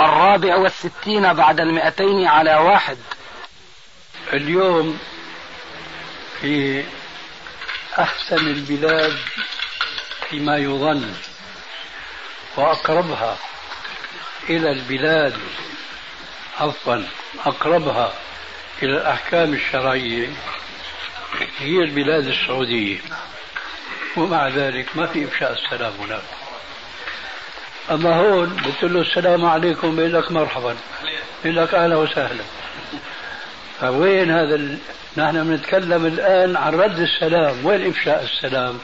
الرابع والستين بعد المئتين على واحد. اليوم في أحسن البلاد فيما يظن وأقربها إلى البلاد عفوا أقربها إلى الأحكام الشرعية هي البلاد السعودية. ومع ذلك ما في إفشاء السلام هناك. أما هون بتقول له السلام عليكم بيقول لك مرحبا. بيقول لك أهلا وسهلا. فوين هذا ال... نحن بنتكلم الآن عن رد السلام. وين إفشاء السلام؟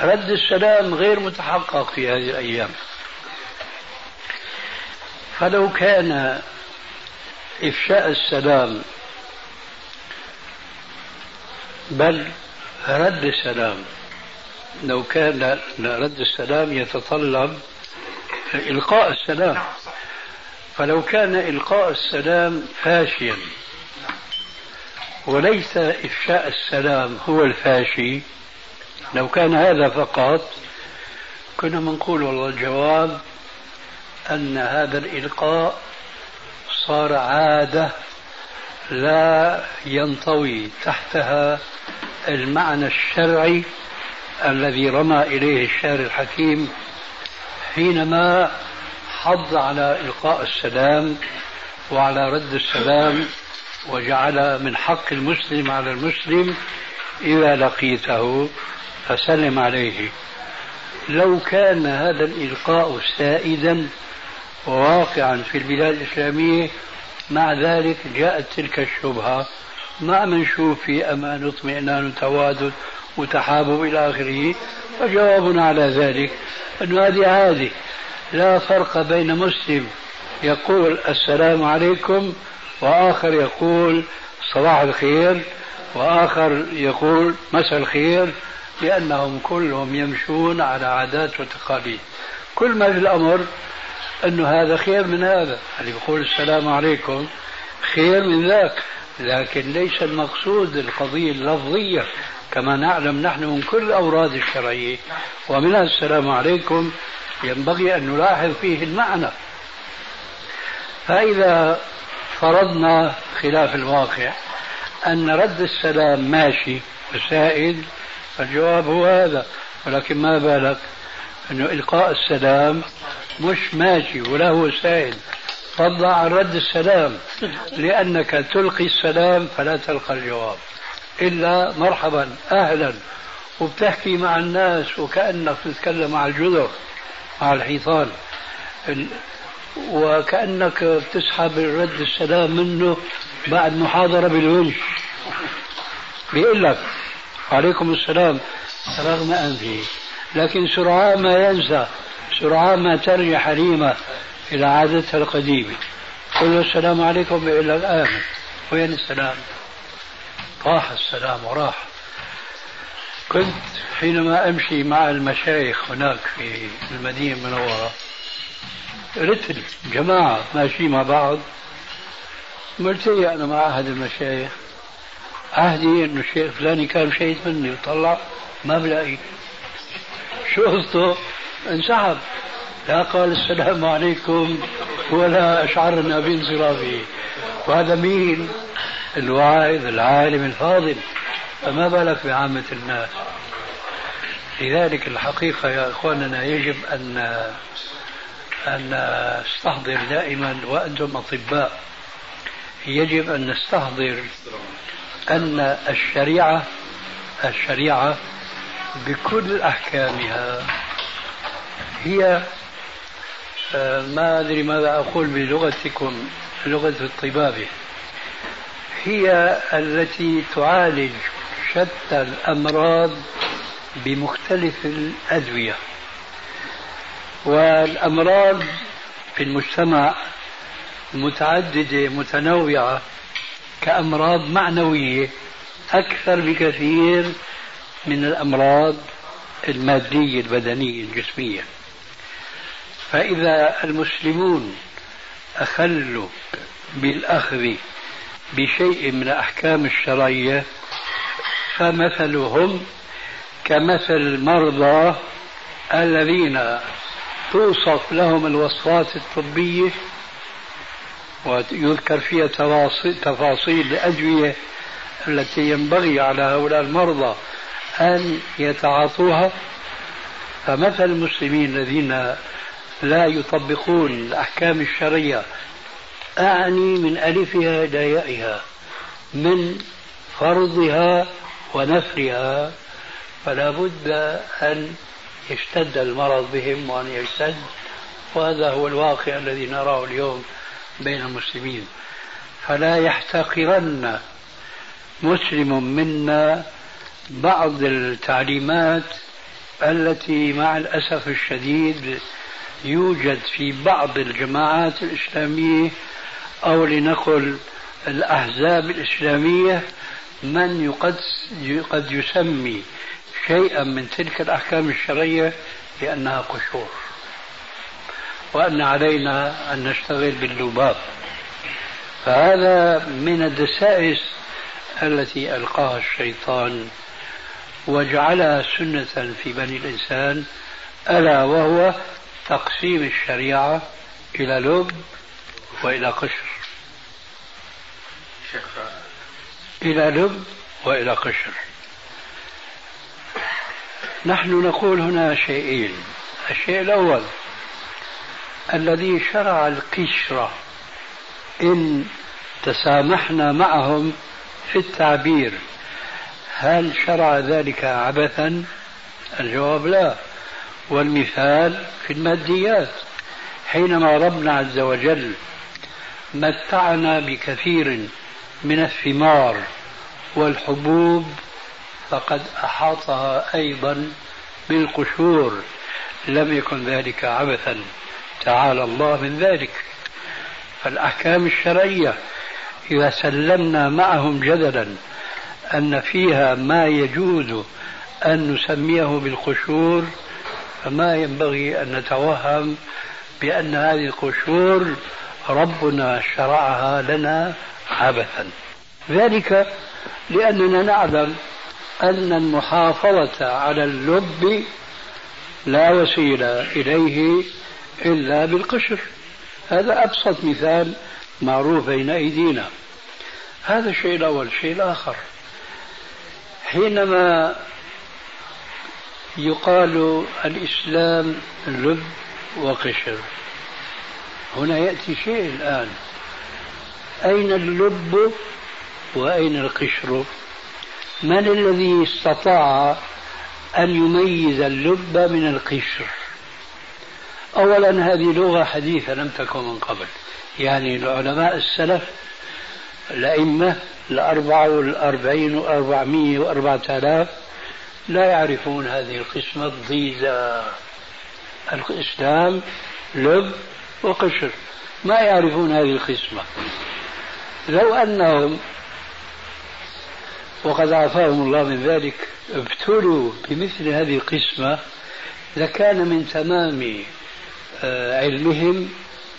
رد السلام غير متحقق في هذه الأيام. فلو كان إفشاء السلام بل رد السلام لو كان رد السلام يتطلب إلقاء السلام. فلو كان إلقاء السلام فاشيا وليس إفشاء السلام هو الفاشي لو كان هذا فقط كنا بنقول والله الجواب أن هذا الإلقاء صار عادة لا ينطوي تحتها المعنى الشرعي الذي رمى إليه الشاعر الحكيم حينما حض على إلقاء السلام وعلى رد السلام وجعل من حق المسلم على المسلم إذا لقيته فسلم عليه. لو كان هذا الإلقاء سائدا وواقعا في البلاد الإسلامية مع ذلك جاءت تلك الشبهة. ما بنشوف في أمان اطمئنان وتوادد وتحابب إلى آخره فجوابنا على ذلك أن هذه عادة لا فرق بين مسلم يقول السلام عليكم وآخر يقول صباح الخير وآخر يقول مساء الخير لأنهم كلهم يمشون على عادات وتقاليد. كل ما في الأمر أنه هذا خير من هذا. اللي يقول السلام عليكم خير من ذاك لكن ليس المقصود القضية اللفظية. كما نعلم نحن من كل الأوراد الشرعية. ومنها السلام عليكم. ينبغي أن نلاحظ فيه المعنى. فإذا فرضنا خلاف الواقع أن رد السلام ماشي وسائد فالجواب هو هذا. ولكن ما بالك أنه إلقاء السلام مش ماشي ولا هو سائد فضل عن رد السلام. لأنك تلقي السلام فلا تلقى الجواب. إلا مرحبا أهلا. وبتحكي مع الناس وكأنك تتكلم مع الجذر مع الحيطان. وكأنك بتسحب رد السلام منه بعد محاضرة بالونش بيقول لك عليكم السلام. رغم أنفه. لكن سرعان ما ينسى سرعان ما ترجع حليمة إلى عادتها القديمة. قل السلام عليكم بيقول لك آمن وين السلام؟ راح السلام وراح كنت حينما أمشي مع المشايخ هناك في المدينة المنورة رتل جماعة ماشيين مع بعض. ملتقي أنا مع أحد المشايخ؟ عهدي إنه الشيخ فلاني كان شهيد مني وطلع ما بلاقي شو قصته؟ انسحب. لا قال السلام عليكم ولا أشعرنا بانصرافه وهذا مين؟ الواعظ العالم الفاضل فما بالك بعامة الناس؟ لذلك الحقيقة يا إخواننا يجب أن أن نستحضر دائما وأنتم أطباء يجب أن نستحضر أن الشريعة الشريعة بكل أحكامها هي آه، ما أدري ماذا أقول بلغتكم لغة الطبابة. هي التي تعالج شتى الأمراض بمختلف متعددة متنوعة كأمراض معنوية أكثر بكثير من الأمراض المادية البدنية الجسمية. فإذا المسلمون أخلوا بالأخذ بشيء من الأحكام الشرعية فمثلهم كمثل المرضى الذين توصف لهم الوصفات الطبية ويذكر فيها تفاصيل الأدوية التي ينبغي على هؤلاء المرضى أن يتعاطوها. فمثل المسلمين الذين لا يطبقون الأحكام الشرعية أعني من ألفها إلى يائها من فرضها ونفرها فلا بد أن يشتد المرض بهم وأن يشتد وهذا هو الواقع الذي نراه اليوم بين المسلمين. فلا يحتقرن مسلم منا بعض التعليمات التي مع الأسف الشديد يوجد في بعض الجماعات الإسلامية أو لنقل الأحزاب الإسلامية من قد يسمي شيئا من تلك الأحكام الشرعية بانها قشور وأن علينا أن نشتغل باللباب. فهذا من الدسائس التي ألقاها الشيطان وجعلها سنة في بني الإنسان ألا وهو تقسيم الشريعة إلى لب وإلى قشر. إلى لب وإلى قشر. نحن نقول هنا شيئين. الشيء الأول الذي شرع القشرة إن تسامحنا معهم في التعبير. هل شرع ذلك عبثا؟ الجواب لا. والمثال في الماديات. حينما ربنا عز وجل متعنا بكثير من الثمار والحبوب فقد أحاطها أيضا بالقشور. لم يكن ذلك عبثا تعالى الله من ذلك. فالأحكام الشرعية إذا سلمنا معهم جدلا أن فيها ما يجوز أن نسميه بالقشور فما ينبغي أن نتوهم بأن هذه القشور ربنا شرعها لنا عبثا. ذلك لأننا نعلم أن المحافظة على اللب لا وسيلة إليه إلا بالقشر. هذا أبسط مثال معروف بين أيدينا. هذا الشيء الأول. الشيء الآخر. حينما يقال الإسلام لب وقشر هنا يأتي شيء الآن. أين اللب وأين القشر؟ من الذي استطاع أن يميز اللب من القشر؟ أولا هذه لغة حديثة لم تكن من قبل. يعني العلماء السلف الأئمة الأربعة والأربعين وأربعمية وأربعة آلاف لا يعرفون هذه القسمة. الضيزة الإسلام لب وقشر ما يعرفون هذه القسمة لو أنهم وقد عافاهم الله من ذلك ابتلوا بمثل هذه القسمة لكان من تمام علمهم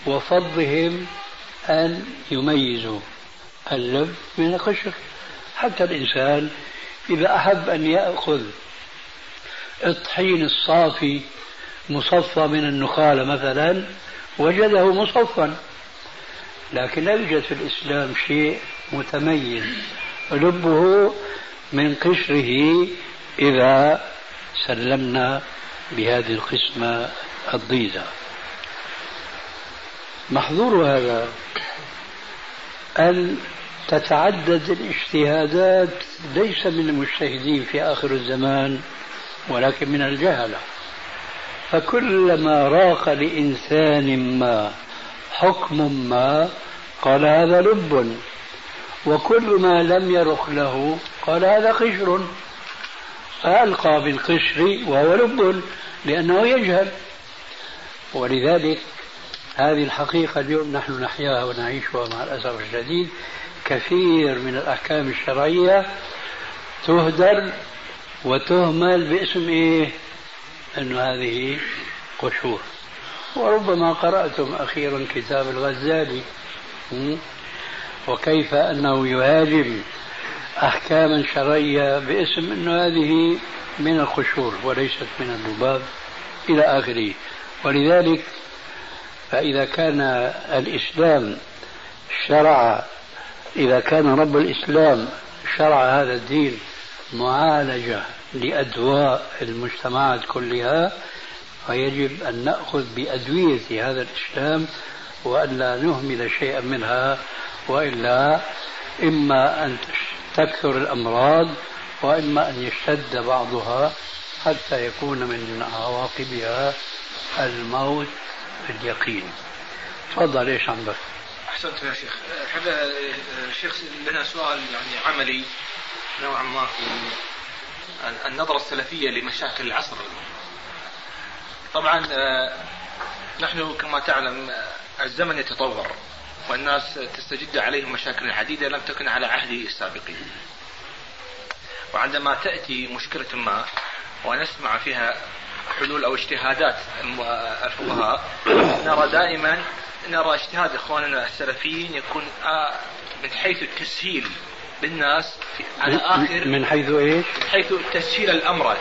وفضهم أن يميزوا اللب من القشر حتى الإنسان إذا أحب أن يأخذ الطحين الصافي مصفى من النخالة مثلا وجده مصفا لكن لا يوجد في الإسلام شيء متميز. لبه من قشره إذا سلمنا بهذه القسمة الضيزة محظور هذا أن تتعدد الاجتهادات ليس من المجتهدين في آخر الزمان ولكن من الجهلة. فكلما راق لإنسان ما حكم ما قال هذا لب. وكل ما لم يرق له قال هذا قشر. فألقى بالقشر وهو لب لأنه يجهل. ولذلك هذه الحقيقة اليوم نحن نحياها ونعيشها مع الأسف الشديد. كثير من الأحكام الشرعية تهدر وتهمل باسم إيه؟ أنه هذه قشور. وربما قرأتم أخيرا كتاب الغزالي. وكيف أنه يهاجم أحكاما شرعية باسم أنه هذه من القشور وليست من الذباب إلى آخره. ولذلك فإذا كان الإسلام شرع إذا كان رب الإسلام شرع هذا الدين معالجة لأدواء المجتمعات كلها فيجب أن نأخذ بأدوية هذا الإسلام وأن لا نهمل شيئا منها وإلا إما أن تكثر الأمراض وإما أن يشتد بعضها حتى يكون من عواقبها الموت اليقين تفضل إيش عندك؟ أحسنت يا شيخ الشيخ لنا سؤال يعني عملي نوعا ما في النظرة السلفية لمشاكل العصر. طبعا آه، نحن كما تعلم الزمن يتطور والناس تستجد عليهم مشاكل عديدة لم تكن على عهد السابقين. وعندما تأتي مشكلة ما ونسمع فيها حلول أو اجتهادات الفقهاء نرى دائما نرى اجتهاد إخواننا السلفيين يكون آه، من حيث التسهيل للناس على آخر من حيث إيش؟ من حيث تسهيل الأمر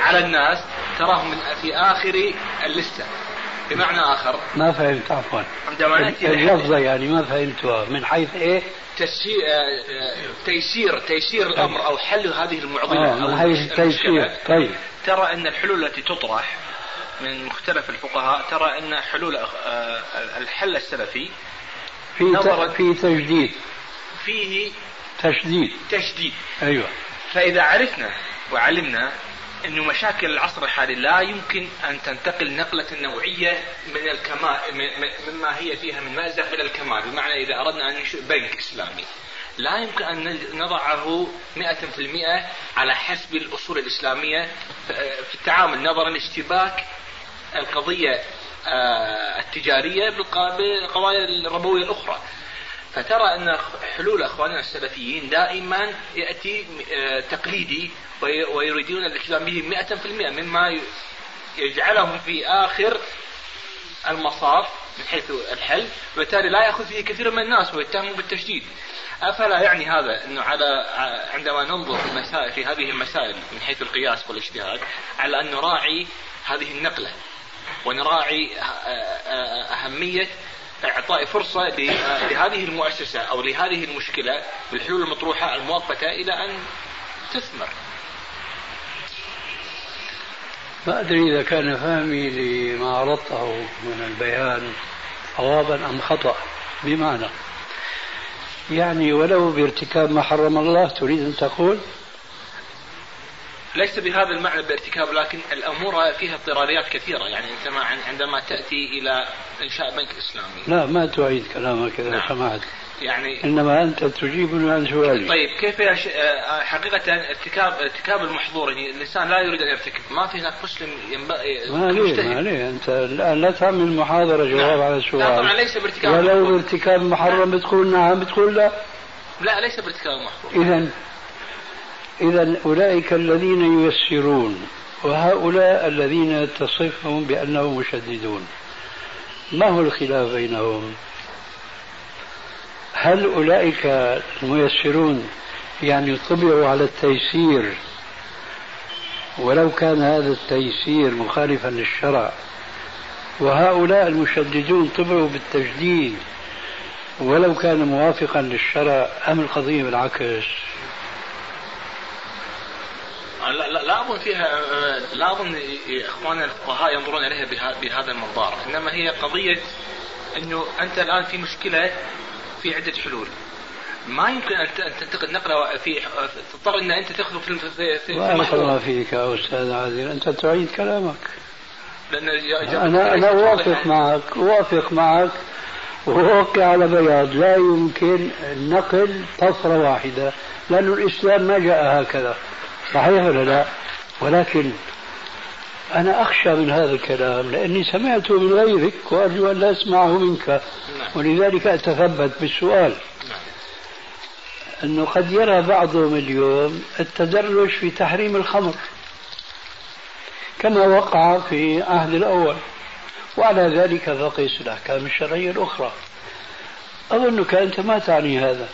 على الناس تراهم في آخر اللستة بمعنى آخر. ما فهمت عفوا. عندما نأتي اللفظة يعني ما فهمتها. من حيث إيه؟ تيسير تيسير الأمر أو حل هذه المعضلة آه أو حيث التيسير. طيب. ترى أن الحلول التي تطرح من مختلف الفقهاء ترى أن حلول الحل السلفي في في تجديد. فيه تشديد. تشديد. أيوه. فإذا عرفنا وعلمنا إنه مشاكل العصر الحالي لا يمكن أن تنتقل نقلة نوعية من الكمال مما هي فيها من مازح إلى الكمال، بمعنى إذا أردنا أن ننشئ بنك إسلامي لا يمكن أن نضعه 100% على حسب الأصول الإسلامية. في التعامل نظرا لاشتباك القضية آه، التجارية بالقضايا الربوية الأخرى. فترى أن حلول أخواننا السلفيين دائما يأتي آه، تقليدي ويريدون الالتزام به 100% مما يجعلهم في آخر المصاف من حيث الحل وبالتالي لا يأخذ فيه كثير من الناس ويتهموا بالتشديد. أفلا يعني هذا أنه على عندما ننظر في المسائل في هذه المسائل من حيث القياس والاجتهاد على أن نراعي هذه النقلة ونراعي آه، اهميه إعطاء فرصة لهذه المؤسسة أو لهذه المشكلة بالحلول المطروحة المؤقتة إلى أن تثمر. ما أدري إذا كان فهمي لما عرضته من البيان صوابا أم خطأ بمعنى. يعني ولو بارتكاب ما حرم الله تريد أن تقول ليس بهذا المعنى بارتكاب لكن الأمور فيها اضطراريات كثيرة. يعني أنت عندما تأتي إلى إنشاء بنك إسلامي. لا ما تعيد كلامك إذا نعم. سمحت. يعني إنما أنت تجيبني عن سؤالي. طيب كيف يش... آه، حقيقة ارتكاب ارتكاب المحظور؟ يعني الإنسان لا يريد أن يرتكب. ما في هناك مسلم ينبغي ما ليه ما ليه أنت الآن لا تعمل محاضره جواب نعم. على السؤال. لا طبعا ليس بارتكاب ولو بارتكاب محرم بتقول نعم بتقول لا. لا ليس بارتكاب محظور اذا إذا أولئك الذين ييسرون وهؤلاء الذين تصفهم بأنهم مشددون. ما هو الخلاف بينهم؟ هل أولئك الميسرون يعني طبعوا على التيسير؟ ولو كان هذا التيسير مخالفا للشرع وهؤلاء المشددون طبعوا بالتجديد ولو كان موافقا للشرع أم القضية بالعكس؟ لا, لا, لا أظن فيها لا أظن إخواننا الفقهاء ينظرون إليها بهذا المنظار، إنما هي قضية إنه أنت الآن في مشكلة في عدة حلول. ما يمكن أن تنتقل نقله في تضطر إن أنت تاخذه في في, في بارك الله فيك يا أستاذ عادل. أنت تعيد كلامك. لأن أنا أنا أوافق معك أوافق معك. وأوقع على بياض. لا يمكن نقل طفرة واحدة لأن الإسلام ما جاء هكذا. صحيح ولا لا؟ ولكن أنا أخشى من هذا الكلام لأني سمعته من غيرك وأرجو أن لا أسمعه منك نعم. ولذلك أتثبت بالسؤال. أنه قد يرى بعضهم اليوم التدرج في تحريم الخمر كما وقع في عهد الأول وعلى ذلك فقيس الأحكام الشرعية الأخرى أظنك أنت ما تعني هذا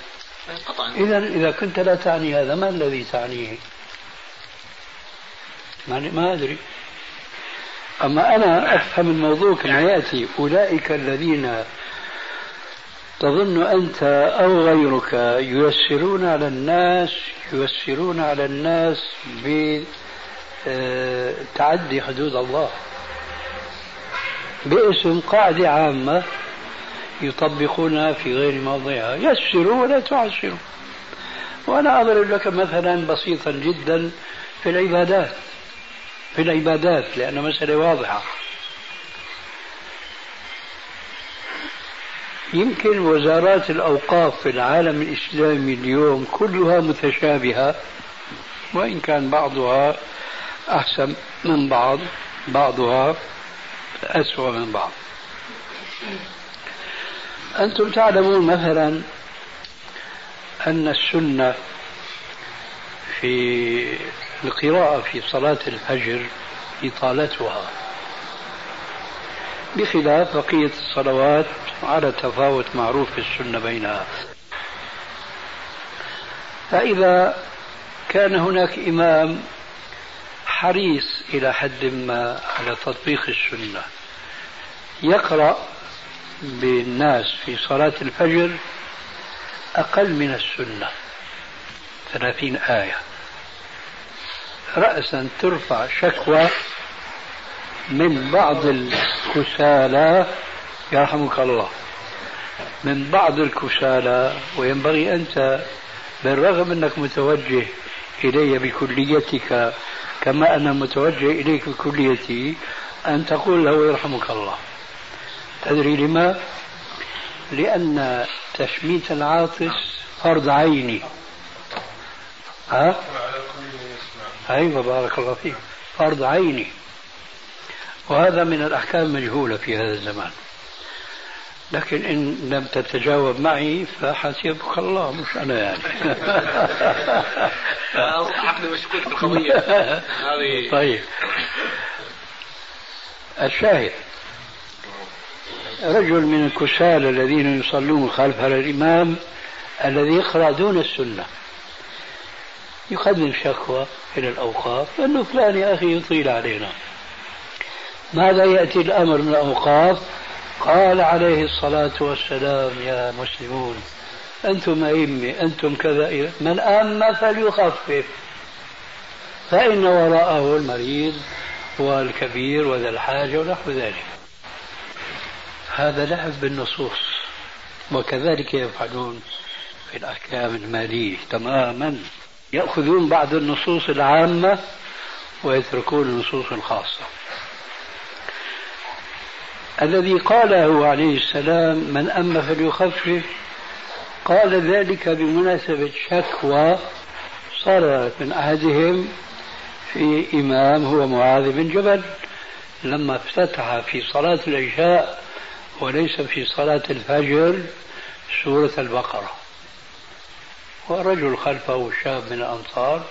إذا إذا كنت لا تعني هذا ما الذي تعنيه؟ ما أدري. أما أنا أفهم الموضوع كما يأتي أولئك الذين تظن أنت أو غيرك ييسرون على الناس ييسرون على الناس بتعدي حدود الله. باسم قاعدة عامة يطبقونها في غير موضعها. يسروا ولا تعسروا. وأنا أضرب لك مثلا بسيطا جدا في العبادات. في العبادات لأنه مسألة واضحة. يمكن وزارات الأوقاف في العالم الإسلامي اليوم كلها متشابهة وإن كان بعضها أحسن من بعض بعضها أسوأ من بعض. أنتم تعلمون مثلا أن السنة في القراءة في صلاة الفجر إطالتها. بخلاف بقية الصلوات على تفاوت معروف في السنة بينها. فإذا كان هناك إمام حريص إلى حد ما على تطبيق السنة يقرأ بالناس في صلاة الفجر أقل من السنة ثلاثين آية. رأسا ترفع شكوى من بعض الكسالى يرحمك الله من بعض الكسالى وينبغي أنت بالرغم أنك متوجه إلي بكليتك كما أنا متوجه إليك بكليتي أن تقول له يرحمك الله تدري لما؟ لأن تشميت العاطس فرض عيني ها؟ أيوة بارك الله فيك. فرض عيني. وهذا من الأحكام المجهولة في هذا الزمان. لكن إن لم تتجاوب معي فحسبك الله مش أنا يعني. عقد مشكوك في القضية. هذه طيب. الشاهد. رجل من الكسالى الذين يصلون خلف الإمام الذي يقرأ دون السنة. يقدم شكوى إلى الأوقاف أنه فلان يا أخي يطيل علينا. ماذا يأتي الأمر من الأوقاف؟ قال عليه الصلاة والسلام يا مسلمون أنتم أئمة أنتم كذا من أما فليخفف. فإن وراءه المريض والكبير وذا الحاجة ونحو ذلك. هذا لعب بالنصوص وكذلك يفعلون في الأحكام المالية تماما. يأخذون بعض النصوص العامة ويتركون النصوص الخاصة. الذي قاله عليه السلام من أما فليخفف قال ذلك بمناسبة شكوى صارت من أحدهم في إمام هو معاذ بن جبل لما افتتح في صلاة العشاء وليس في صلاة الفجر سورة البقرة. ورجل خلفه شاب من الأنصار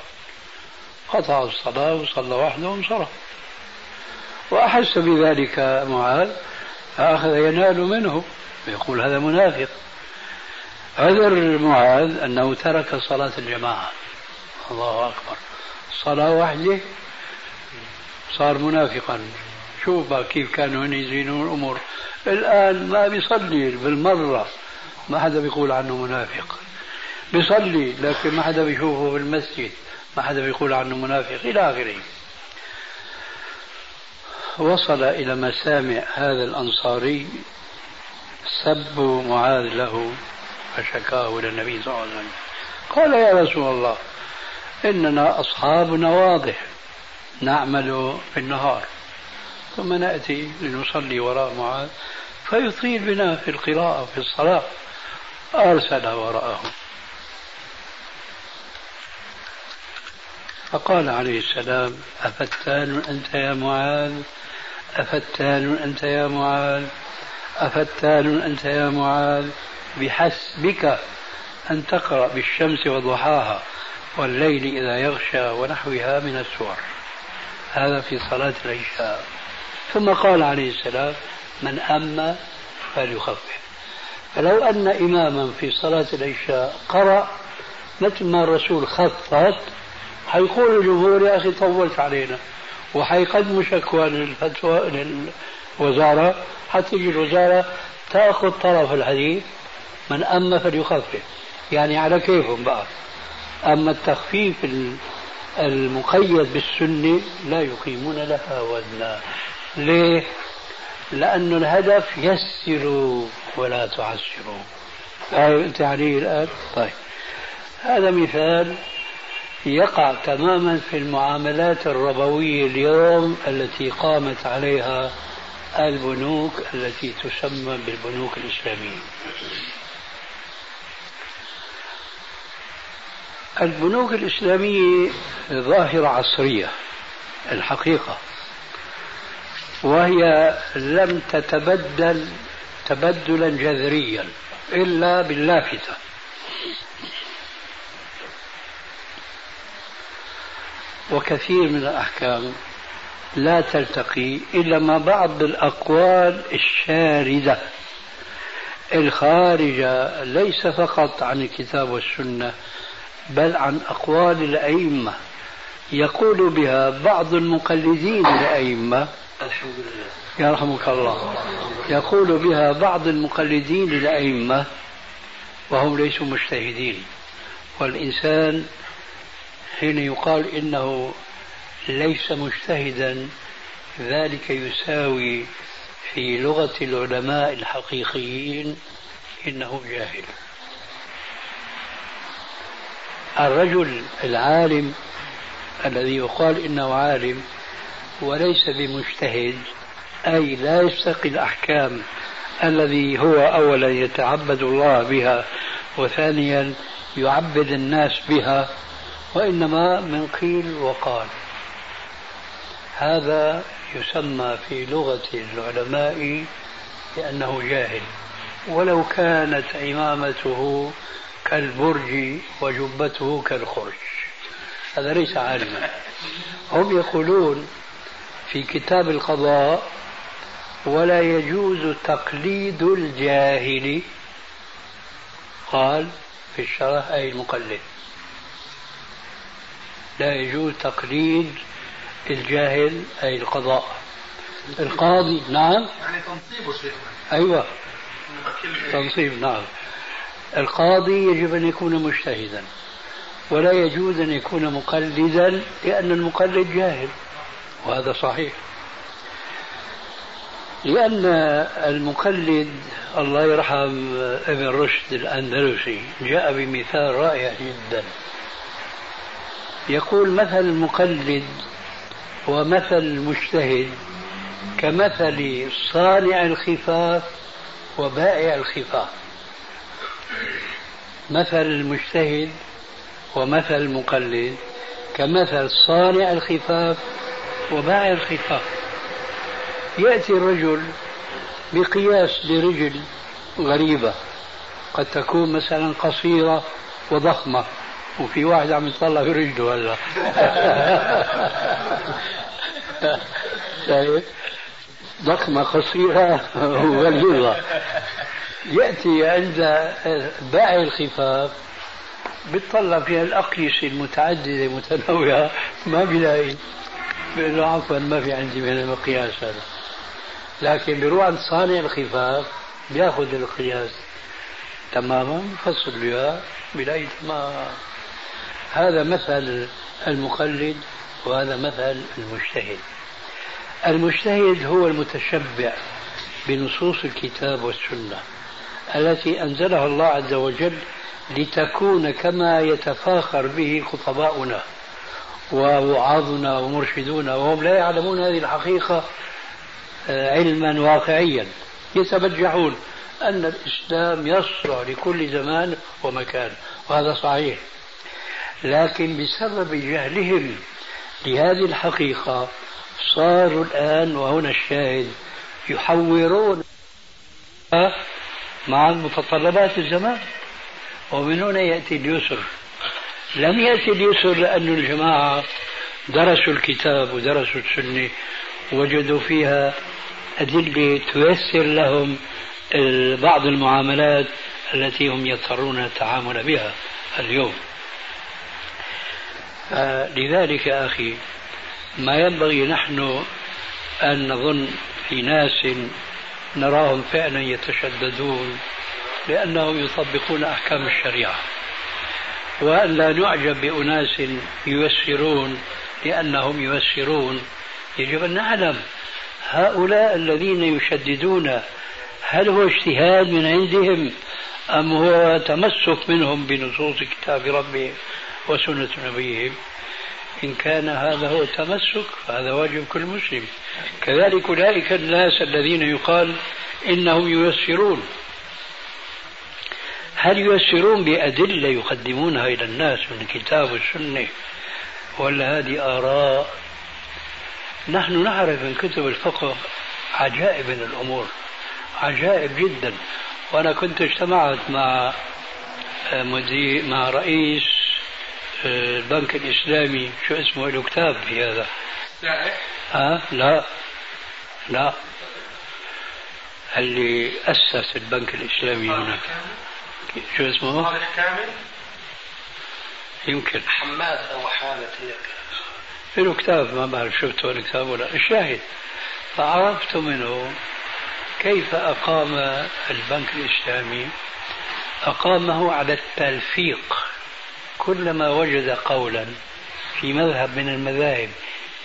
قطع الصلاة وصلى وحده وانصرف. وأحس بذلك معاذ فأخذ ينال منه يقول هذا منافق. عذر معاذ أنه ترك صلاة الجماعة. الله أكبر. صلاة واحدة صار منافقا. شوف كيف كانوا يزينون الأمور. الآن ما بيصلي بالمرة ما حدا بيقول عنه منافق. بيصلي لكن ما حدا بيشوفه في المسجد ما حدا بيقول عنه منافق إلى آخره. وصل إلى مسامع هذا الأنصاري سب معاذ له فشكاه إلى النبي صلى الله عليه وسلم. قال يا رسول الله إننا أصحابنا واضح نعمل في النهار. ثم نأتي لنصلي وراء معاذ فيطيل بنا في القراءة في الصلاة. أرسل وراءه فقال عليه السلام أفتان أنت يا معاذ؟ أفتان أنت يا معاذ؟ أفتان أنت يا معاذ؟ بحسبك أن تقرأ بالشمس وضحاها والليل إذا يغشى ونحوها من السور. هذا في صلاة العشاء. ثم قال عليه السلام من أما فليخفف. فلو أن إماما في صلاة العشاء قرأ مثل ما الرسول خفف حيقول الجمهور يا أخي طولت علينا وحيقدموا شكوى للفتوى للوزارة. حتى تجي الوزارة تأخذ طرف الحديث من أما فليخفف يعني على كيفهم بقى. أما التخفيف المقيد بالسنة لا يقيمون لها وزنا. ليه؟ لأن الهدف يسروا ولا تعسروا. فاهم أنت عليه الآن؟ طيب. هذا مثال يقع تماما في المعاملات الربوية اليوم التي قامت عليها البنوك التي تسمى بالبنوك الإسلامية. البنوك الإسلامية ظاهرة عصرية الحقيقة وهي لم تتبدل تبدلا جذريا إلا باللافتة. وكثير من الأحكام لا تلتقي إلا مع بعض الأقوال الشاردة. الخارجة ليس فقط عن الكتاب والسنة بل عن أقوال الأئمة. يقول بها بعض المقلدين للأئمة الحمد لله يرحمك الله يقول بها بعض المقلدين للأئمة وهم ليسوا مجتهدين. والإنسان حين يقال إنه ليس مجتهدا ذلك يساوي في لغة العلماء الحقيقيين إنه جاهل. الرجل العالم الذي يقال إنه عالم وليس بمجتهد أي لا يستقي الأحكام الذي هو اولا يتعبد الله بها وثانيا يعبد الناس بها وإنما من قيل وقال. هذا يسمى في لغة العلماء بأنه جاهل. ولو كانت عمامته كالبرج وجبته كالخرج. هذا ليس عالما. هم يقولون في كتاب القضاء ولا يجوز تقليد الجاهل. قال في الشرح أي المقلد. لا يجوز تقليد الجاهل أي القضاء. القاضي نعم. يعني تنصيبه شيخنا. أيوة. تنصيب نعم. القاضي يجب أن يكون مجتهدا ولا يجوز أن يكون مقلدا لأن المقلد جاهل وهذا صحيح. لأن المقلد الله يرحم ابن رشد الأندلسي جاء بمثال رائع جدا. يقول مثل المقلد ومثل المجتهد كمثل صانع الخفاف وبائع الخفاف. مثل المجتهد ومثل المقلد كمثل صانع الخفاف وبائع الخفاف. يأتي الرجل بقياس لرجل غريبة قد تكون مثلا قصيرة وضخمة. وفي واحد عم يطلع في رجله هلا. شايف؟ ضخمة قصيرة وغليظة. يأتي عند بائع الخفاف بيطلع فيها الأقيسة المتعددة المتنوعة ما بيلاقي. بيقول له عفوا ما في عندي من المقياس هذا. لكن بيروح عند صانع الخفاف بياخذ القياس. تماما بفصل بها بيلاقي تمام. هذا مثل المقلد وهذا مثل المجتهد. المجتهد هو المتشبع بنصوص الكتاب والسنة التي أنزلها الله عز وجل لتكون كما يتفاخر به خطباؤنا ووعاظنا ومرشدونا وهم لا يعلمون هذه الحقيقة آه، علما واقعيا. يتبجحون أن الإسلام يصلح لكل زمان ومكان وهذا صحيح. لكن بسبب جهلهم لهذه الحقيقة صاروا الآن وهنا الشاهد يحورون مع متطلبات الزمان. ومن هنا يأتي اليسر. لم يأتي اليسر لأن الجماعة درسوا الكتاب ودرسوا السنة وجدوا فيها أدلة تيسر لهم بعض المعاملات التي هم يضطرون التعامل بها اليوم. لذلك أخي ما ينبغي نحن أن نظن في ناس نراهم فعلا يتشددون لأنهم يطبقون أحكام الشريعة. وأن لا نعجب بأناس ييسرون لأنهم ييسرون. يجب أن نعلم هؤلاء الذين يشددون هل هو اجتهاد من عندهم أم هو تمسك منهم بنصوص كتاب ربهم؟ وسنة نبيهم. إن كان هذا هو التمسك فهذا واجب كل مسلم. كذلك أولئك الناس الذين يقال إنهم ييسرون. هل ييسرون بأدلة يقدمونها إلى الناس من الكتاب والسنة؟ ولا هذه آراء؟ نحن نعرف من كتب الفقه عجائب من الأمور عجائب جدا. وأنا كنت اجتمعت مع مدير مع رئيس آه، البنك الإسلامي شو اسمه له كتاب في هذا؟ ها؟ لا. لا. اللي أسس البنك الإسلامي هنا. شو اسمه؟ صالح كامل؟ يمكن. حماد أو حامد هيك. له كتاب ما بعرف شفته الكتاب ولا. الشاهد فعرفت منه كيف أقام البنك الإسلامي. أقامه على التلفيق. كلما وجد قولا في مذهب من المذاهب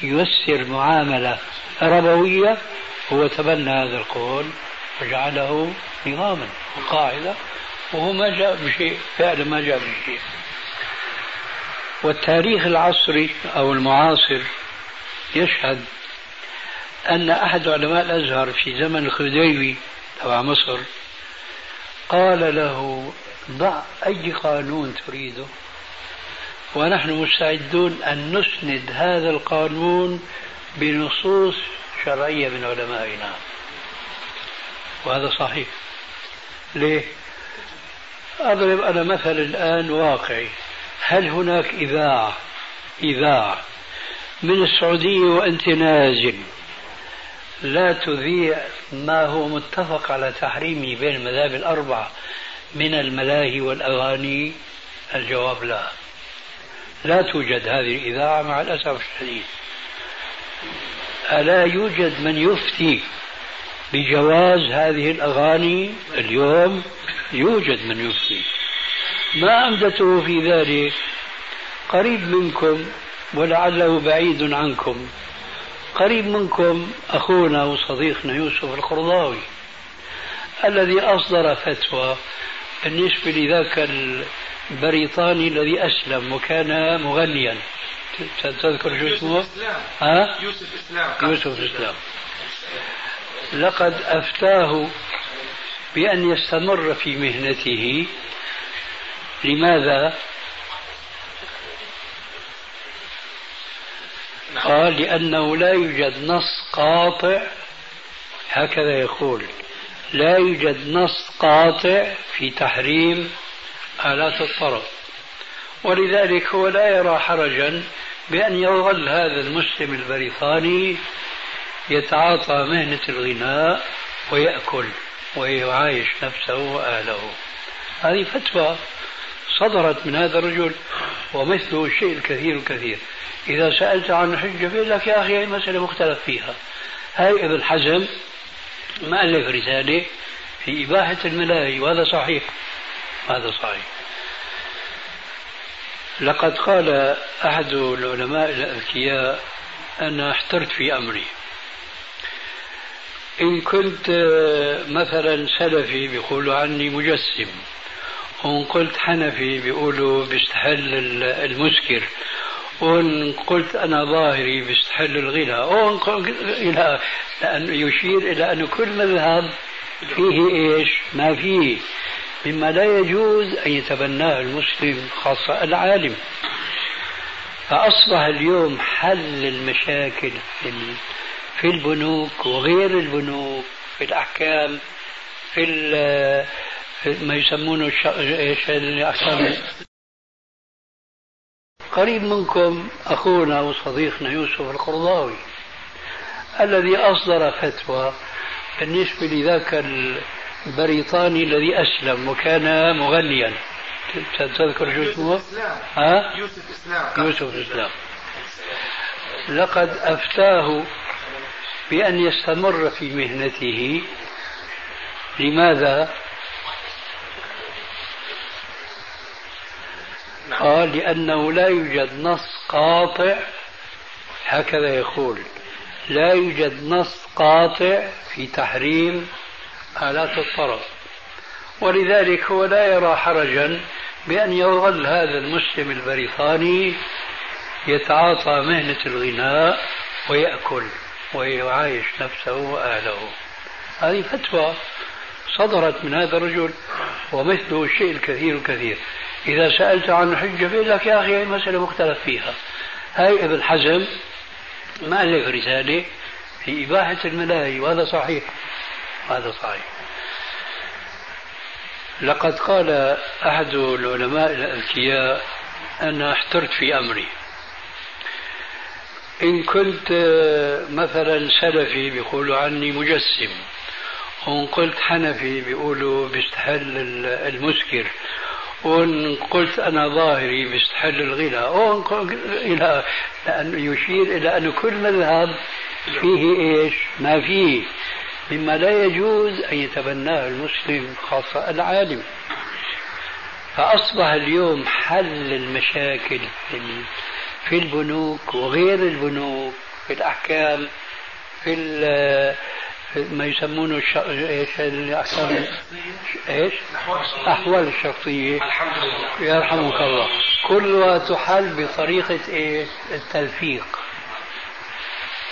ييسر معاملة ربوية هو تبنى هذا القول وجعله نظاما وقاعدة وهو ما جاء بشيء فعلا ما جاء بشيء. والتاريخ العصري أو المعاصر يشهد أن أحد علماء الأزهر في زمن الخديوي تبع مصر قال له ضع أي قانون تريده. ونحن مستعدون أن نسند هذا القانون بنصوص شرعية من علمائنا. وهذا صحيح. ليه؟ أضرب أنا مثل الآن واقعي. هل هناك إذاعة؟ إذاعة. من السعودية وأنت نازل. لا تذيع ما هو متفق على تحريمه بين المذاهب الأربعة من الملاهي والأغاني؟ الجواب لا. لا توجد هذه الإذاعة مع الأسف الشديد. ألا يوجد من يفتي بجواز هذه الأغاني اليوم؟ يوجد من يفتي. ما أمدته في ذلك؟ قريب منكم ولعله بعيد عنكم. قريب منكم أخونا وصديقنا يوسف القرضاوي الذي أصدر فتوى بالنسبة لذاك البريطاني الذي أسلم وكان مغنيا. تذكر شو اسمه؟ ها؟ يوسف إسلام. يوسف إسلام. لقد أفتاه بأن يستمر في مهنته. لماذا؟ قال لأنه لا يوجد نص قاطع. هكذا يقول. لا يوجد نص قاطع في تحريم آلات الطرب ولذلك هو لا يرى حرجا بأن يظل هذا المسلم البريطاني يتعاطى مهنة الغناء ويأكل ويعايش نفسه وأهله. هذه فتوى صدرت من هذا الرجل ومثله الشيء الكثير الكثير. إذا سألت عن الحجة بيقول لك يا أخي هي مسألة مختلف فيها. هاي ابن حزم ما ألف رسالة في إباحة الملاهي وهذا صحيح. هذا صحيح. لقد قال أحد العلماء الأذكياء أنا احترت في أمري. إن كنت مثلا سلفي بيقولوا عني مجسم وإن قلت حنفي بيقولوا بيستحل المسكر وإن قلت أنا ظاهري بيستحل الغنى وإن إلى لأنه يشير إلى أن كل مذهب فيه إيش؟ ما فيه. مما لا يجوز أن يتبناه المسلم خاصة العالم. فأصبح اليوم حل المشاكل في البنوك وغير البنوك في الأحكام في, ما يسمونه الأحكام. قريب منكم أخونا وصديقنا يوسف القرضاوي الذي أصدر فتوى بالنسبة لذاك البريطاني الذي أسلم وكان مغنيا تذكر شو اسمه؟ ها؟ يوسف إسلام يوسف إسلام لقد أفتاه بأن يستمر في مهنته لماذا؟ نعم. قال لأنه لا يوجد نص قاطع هكذا يقول لا يوجد نص قاطع في تحريم آلات الطرب ولذلك هو لا يرى حرجا بأن يظل هذا المسلم البريطاني يتعاطى مهنة الغناء ويأكل ويعايش نفسه وأهله. هذه فتوى صدرت من هذا الرجل ومثله الشيء الكثير الكثير. إذا سألت عن حجة بيقول لك يا أخي هي مسألة مختلف فيها. هاي ابن حزم ما ألف رسالة في إباحة الملاهي وهذا صحيح. هذا صحيح. لقد قال أحد العلماء الأذكياء أنا احترت في أمري. إن كنت مثلا سلفي بيقولوا عني مجسم وإن قلت حنفي بيقولوا بيستحل المسكر وإن قلت أنا ظاهري بيستحل الغنى وإن قلت إلى أن يشير إلى أن كل مذهب فيه إيش؟ ما فيه. مما لا يجوز أن يتبناه المسلم خاصة العالم. فأصبح اليوم حل المشاكل في البنوك وغير البنوك في الأحكام في ما يسمونه إيش الأحكام؟ إيش؟ الأحوال الشخصية. الحمد لله. يرحمك الله. كلها تحل بطريقة إيش؟ التلفيق.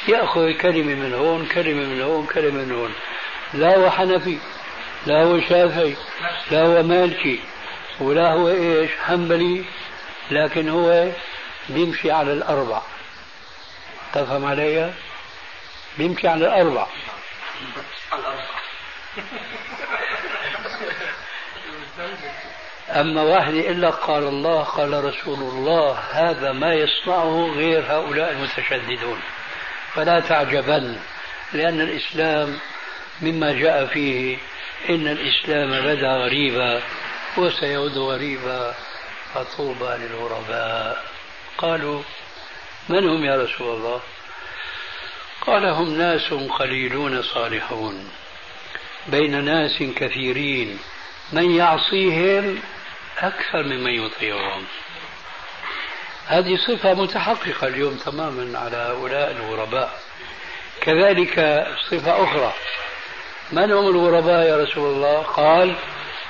يأخذ كلمة من هون كلمة من هون كلمة من هون لا هو حنفي لا هو شافعي لا هو مالكي ولا هو إيش؟ حنبلي لكن هو بيمشي على الأربع تفهم علي؟ بيمشي على الأربع أما واحد إلا قال الله قال رسول الله هذا ما يصنعه غير هؤلاء المتشددون فلا تعجبن لأن الإسلام مما جاء فيه إن الإسلام بدا غريبا وسيعود غريبا فطوبى للغرباء. قالوا من هم يا رسول الله؟ قال هم ناس قليلون صالحون بين ناس كثيرين من يعصيهم أكثر ممن يطيعهم. هذه صفة متحققة اليوم تماما على هؤلاء الغرباء. كذلك صفة أخرى. من هم الغرباء يا رسول الله؟ قال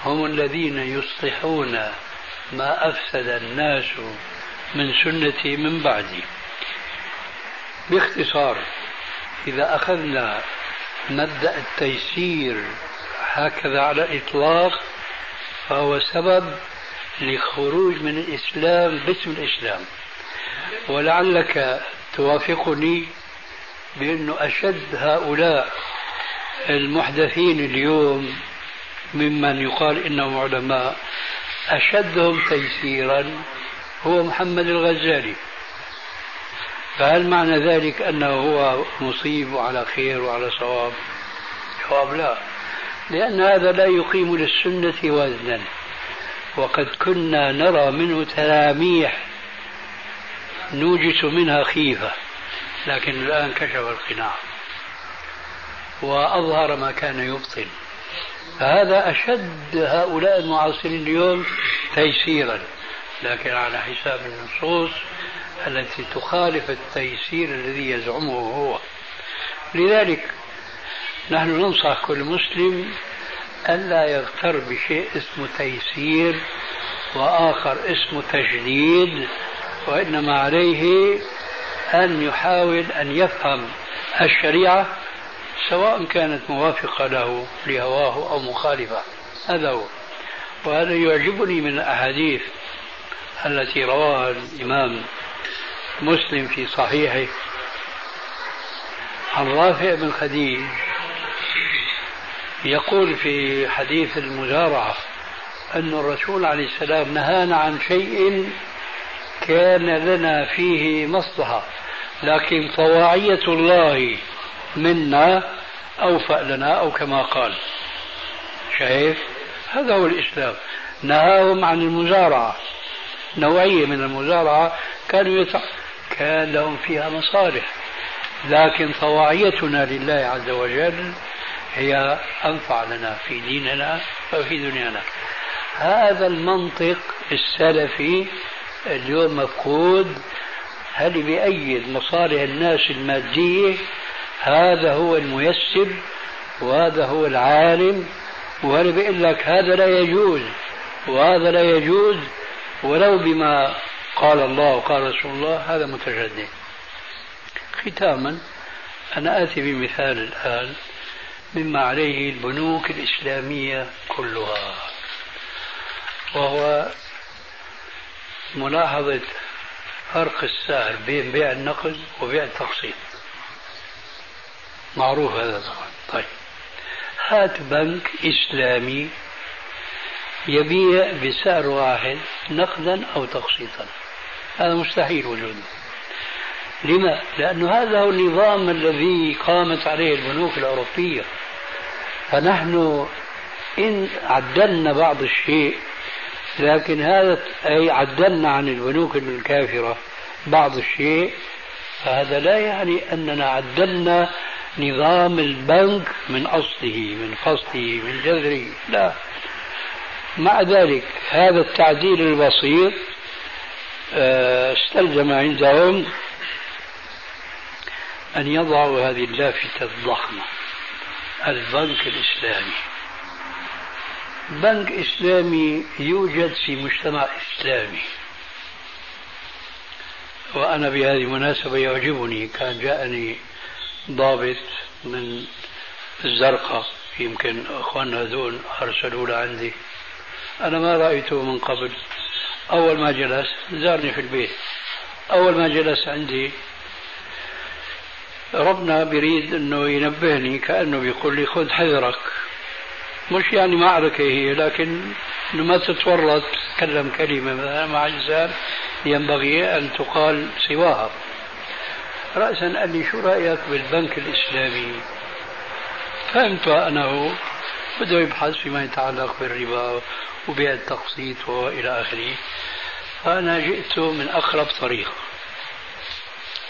هم الذين يصلحون ما أفسد الناس من سنتي من بعدي. باختصار إذا أخذنا مبدأ التيسير هكذا على الإطلاق فهو سبب لخروج من الإسلام باسم الإسلام. ولعلك توافقني بأنه أشد هؤلاء المحدثين اليوم ممن يقال إنهم علماء أشدهم تيسيرا هو محمد الغزالي. فهل معنى ذلك أنه هو مصيب وعلى خير وعلى صواب؟ جواب لا. لأن هذا لا يقيم للسنة وزنا. وقد كنا نرى منه تلاميح نوجس منها خيفة لكن الآن كشف القناع وأظهر ما كان يبطن. فهذا أشد هؤلاء المعاصرين اليوم تيسيرا لكن على حساب النصوص التي تخالف التيسير الذي يزعمه هو. لذلك نحن ننصح كل مسلم ألا يغتر بشيء اسمه تيسير وآخر اسمه تجديد وإنما عليه أن يحاول أن يفهم الشريعة سواء كانت موافقة له لهواه أو مخالفة. هذا هو. وهذا يعجبني من الأحاديث التي رواها الإمام مسلم في صحيحه عن رافع بن خديج يقول في حديث المزارعة أن الرسول عليه السلام نهانا عن شيء كان لنا فيه مصلحة لكن طواعية الله منا أوفأ لنا أو كما قال. شايف؟ هذا هو الإسلام. نهاهم عن المزارعة. نوعية من المزارعة كانوا يتع... كان لهم فيها مصالح لكن طواعيتنا لله عز وجل هي أنفع لنا في ديننا وفي دنيانا. هذا المنطق السلفي اليوم مفقود هل بيأيد مصالح الناس المادية هذا هو الميسر وهذا هو العالم وهل بيقول لك هذا لا يجوز وهذا لا يجوز؟ ولو بما قال الله وقال رسول الله هذا متجدد. ختاما أنا آتي بمثال الآن. مما عليه البنوك الإسلامية كلها وهو ملاحظة فرق السعر بين بيع النقد وبيع التقسيط. معروف هذا طبعا. طيب. هات بنك إسلامي يبيع بسعر واحد نقدا أو تقسيطا. هذا مستحيل وجوده. لما؟ لأن هذا هو النظام الذي قامت عليه البنوك الأوروبية فنحن إن عدلنا بعض الشيء لكن هذا أي عدلنا عن البنوك الكافرة بعض الشيء فهذا لا يعني أننا عدلنا نظام البنك من أصله من فصله من جذره لا مع ذلك هذا التعديل البسيط آه، استلزم عندهم أن يضعوا هذه اللافتة الضخمة البنك الإسلامي. بنك إسلامي يوجد في مجتمع إسلامي. وأنا بهذه المناسبة يعجبني كان جاءني ضابط من الزرقاء يمكن أخواننا هذول أرسلوا لعندي أنا ما رأيته من قبل. أول ما جلس زارني في البيت. أول ما جلس عندي ربنا بريد أنه ينبهني كأنه بيقول لي خذ حذرك. مش يعني معركة هي لكن انه ما تتورط تتكلم كلمة مثلا مع إنسان ينبغي أن تقال سواها. رأسا قال لي شو رأيك بالبنك الإسلامي؟ فهمت أنه بده يبحث فيما يتعلق بالربا وبيع التقسيط وإلى آخره. فأنا جئت من أقرب طريق.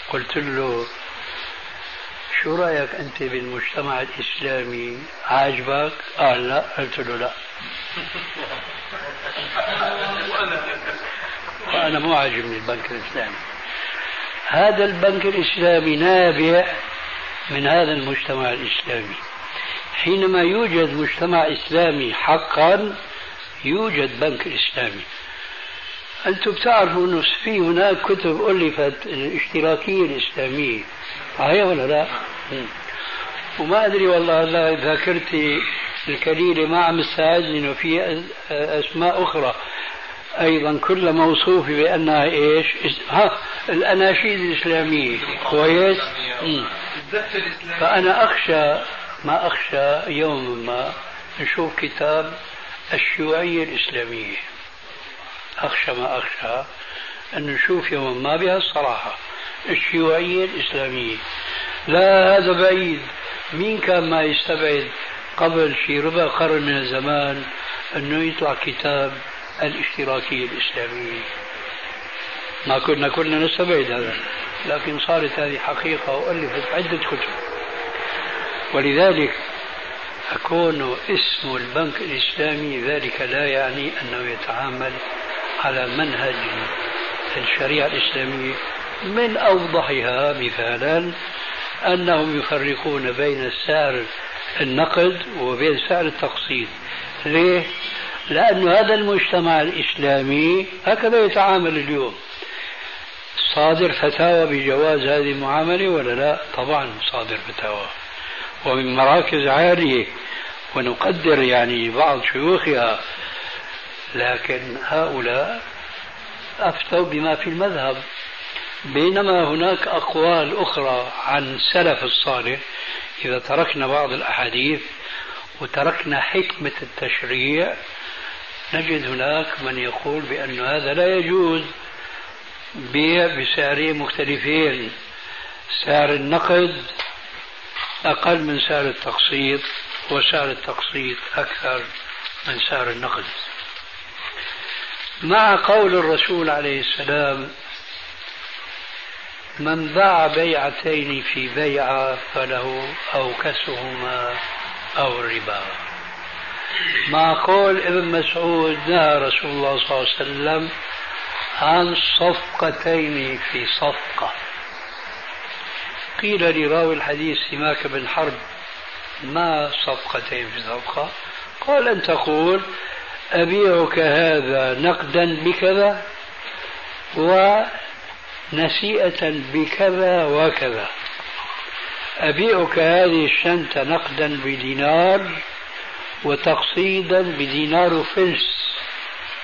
قلت له شو رأيك أنت بالمجتمع الإسلامي؟ عاجبك؟ قال لا قلت له لا. وأنا مو عاجبني البنك الإسلامي. هذا البنك الإسلامي نابع من هذا المجتمع الإسلامي. حينما يوجد مجتمع إسلامي حقا يوجد بنك إسلامي. أنتم بتعرفوا إنه في هناك كتب ألفت الاشتراكية الإسلامية. صحيح ولا لا؟ وما أدري والله لا ذاكرتي الكليله ما عم تساعدني إنه في أسماء أخرى. أيضا كلها موصوفه بأنها إيش؟ ها الأناشيد الإسلامية. كويس؟ فأنا أخشى ما أخشى يوما ما نشوف كتاب الشيوعية الإسلامية. أخشى ما أخشى أن نشوف يوما ما بهالصراحه الشيوعية الإسلامية. لا هذا بعيد. مين كان ما يستبعد قبل شي ربع قرن من الزمان أنه يطلع كتاب الاشتراكية الإسلامية؟ ما كنا كنا نستبعد هذا لكن صارت هذه حقيقة وألفت عدة كتب. ولذلك أكون اسم البنك الإسلامي ذلك لا يعني أنه يتعامل على منهج الشريعة الإسلامية من أوضحها مثالا أنهم يفرقون بين سعر النقد وبين سعر التقسيط ليه؟ لأن هذا المجتمع الإسلامي هكذا يتعامل اليوم صادر فتاوى بجواز هذه المعاملة ولا لا؟ طبعا صادر فتاوى ومن مراكز عالية ونقدر يعني بعض شيوخها لكن هؤلاء أفتوا بما في المذهب بينما هناك أقوال أخرى عن سلف الصالح إذا تركنا بعض الأحاديث وتركنا حكمة التشريع نجد هناك من يقول بأن هذا لا يجوز. بيع بسعرين مختلفين سعر النقد أقل من سعر التقسيط وسعر التقسيط أكثر من سعر النقد. مع قول الرسول عليه السلام من باع بيعتين في بيعة فله أوكسهما أو الربا مع قول ابن مسعود نهى رسول الله صلى الله عليه وسلم عن صفقتين في صفقة. قيل لراوي الحديث سماك بن حرب ما صفقتين في صفقة؟ قال أن تقول أبيعك هذا نقدا بكذا ونسيئة بكذا وكذا. أبيعك هذه الشنطة نقدا بدينار وتقسيطا بدينار وفلس